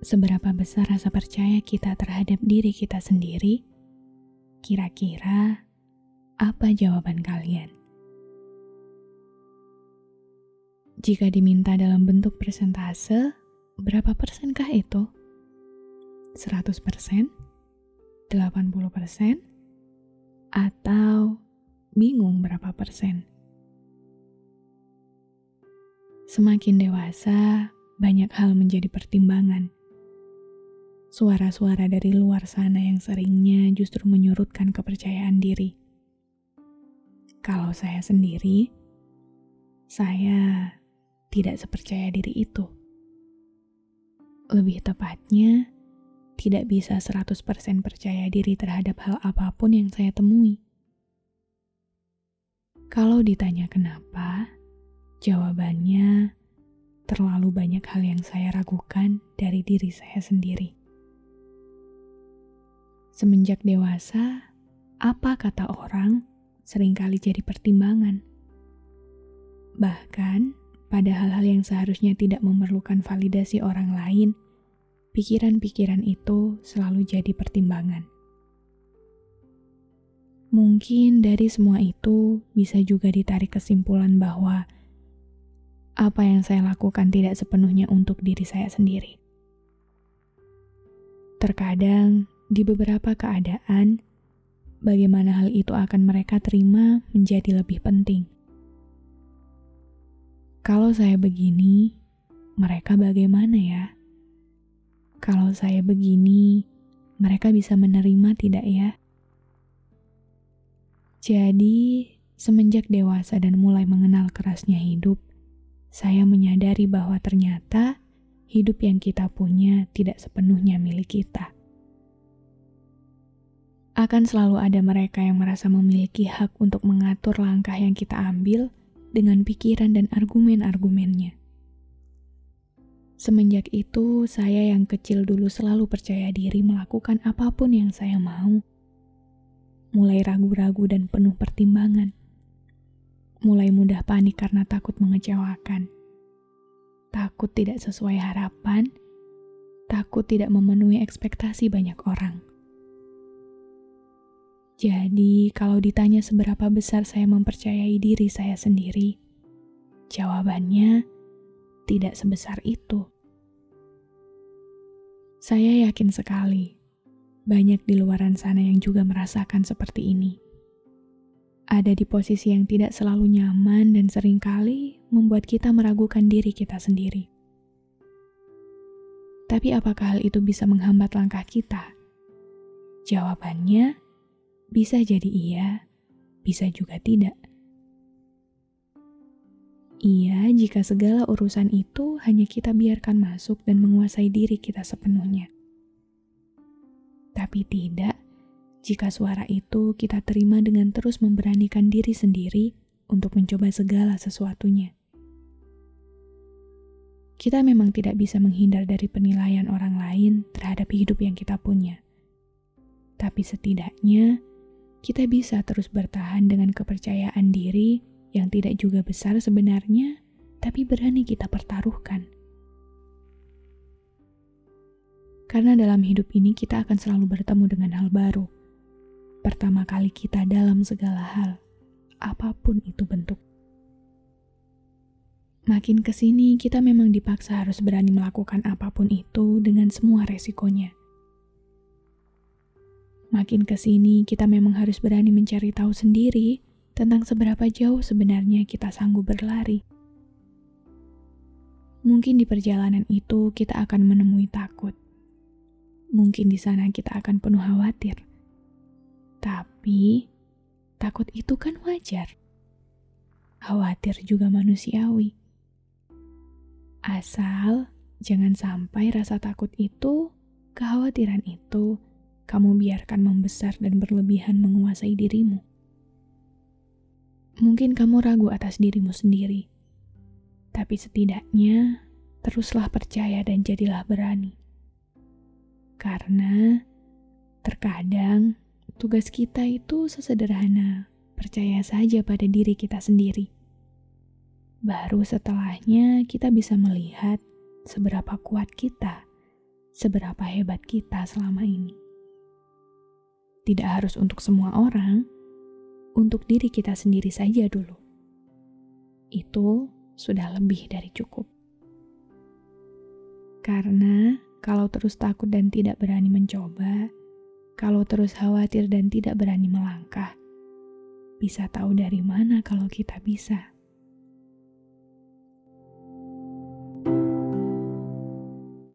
seberapa besar rasa percaya kita terhadap diri kita sendiri, kira-kira apa jawaban kalian? Jika diminta dalam bentuk persentase, berapa persenkah itu? 100 persen? 80 persen? Atau bingung berapa persen? Semakin dewasa, banyak hal menjadi pertimbangan. Suara-suara dari luar sana yang seringnya justru menyurutkan kepercayaan diri. Kalau saya sendiri, saya tidak sepercaya diri itu. Lebih tepatnya, tidak bisa 100% percaya diri terhadap hal apa pun yang saya temui. Kalau ditanya kenapa, jawabannya terlalu banyak hal yang saya ragukan dari diri saya sendiri. Semenjak dewasa, apa kata orang sering kali jadi pertimbangan. Bahkan, pada hal-hal yang seharusnya tidak memerlukan validasi orang lain, pikiran-pikiran itu selalu jadi pertimbangan. Mungkin dari semua itu bisa juga ditarik kesimpulan bahwa apa yang saya lakukan tidak sepenuhnya untuk diri saya sendiri. Terkadang, di beberapa keadaan, bagaimana hal itu akan mereka terima menjadi lebih penting. Kalau saya begini, mereka bagaimana ya? Kalau saya begini, mereka bisa menerima tidak ya? Jadi, semenjak dewasa dan mulai mengenal kerasnya hidup, saya menyadari bahwa ternyata hidup yang kita punya tidak sepenuhnya milik kita. Akan selalu ada mereka yang merasa memiliki hak untuk mengatur langkah yang kita ambil dengan pikiran dan argumen-argumennya. Semenjak itu, saya yang kecil dulu selalu percaya diri melakukan apa pun yang saya mau. Mulai ragu-ragu dan penuh pertimbangan mulai mudah panik karena takut mengecewakan. Takut tidak sesuai harapan, takut tidak memenuhi ekspektasi banyak orang. Jadi, kalau ditanya seberapa besar saya mempercayai diri saya sendiri, jawabannya tidak sebesar itu. Saya yakin sekali banyak di luaran sana yang juga merasakan seperti ini ada di posisi yang tidak selalu nyaman dan sering kali membuat kita meragukan diri kita sendiri. Tapi apakah hal itu bisa menghambat langkah kita? Jawabannya bisa jadi iya, bisa juga tidak. Iya, jika segala urusan itu hanya kita biarkan masuk dan menguasai diri kita sepenuhnya. Tapi tidak jika suara itu kita terima dengan terus memberanikan diri sendiri untuk mencoba segala sesuatunya. Kita memang tidak bisa menghindar dari penilaian orang lain terhadap hidup yang kita punya. Tapi setidaknya, kita bisa terus bertahan dengan kepercayaan diri yang tidak juga besar sebenarnya, tapi berani kita pertaruhkan. Karena dalam hidup ini kita akan selalu bertemu dengan hal baru pertama kali kita dalam segala hal, apa pun itu bentuk. Makin ke sini kita memang dipaksa harus berani melakukan apa pun itu dengan semua resikonya. Makin ke sini kita memang harus berani mencari tahu sendiri tentang seberapa jauh sebenarnya kita sanggup berlari. Mungkin di perjalanan itu kita akan menemui takut. Mungkin di sana kita akan penuh khawatir tapi, takut itu kan wajar. Khawatir juga manusiawi. Asal Jangan sampai rasa takut itu, kekhawatiran itu, kamu biarkan membesar dan berlebihan menguasai dirimu. Mungkin kamu ragu atas dirimu sendiri, tapi setidaknya teruslah percaya dan jadilah berani. Karena terkadang tugas kita itu sesederhana percaya saja pada diri kita sendiri. Baru setelahnya kita bisa melihat seberapa kuat kita, seberapa hebat kita selama ini. Tidak harus untuk semua orang, untuk diri kita sendiri saja dulu. Itu sudah lebih dari cukup. Karena kalau terus takut dan tidak berani mencoba, kalau terus khawatir dan tidak berani melangkah, bisa tahu dari mana kalau kita bisa.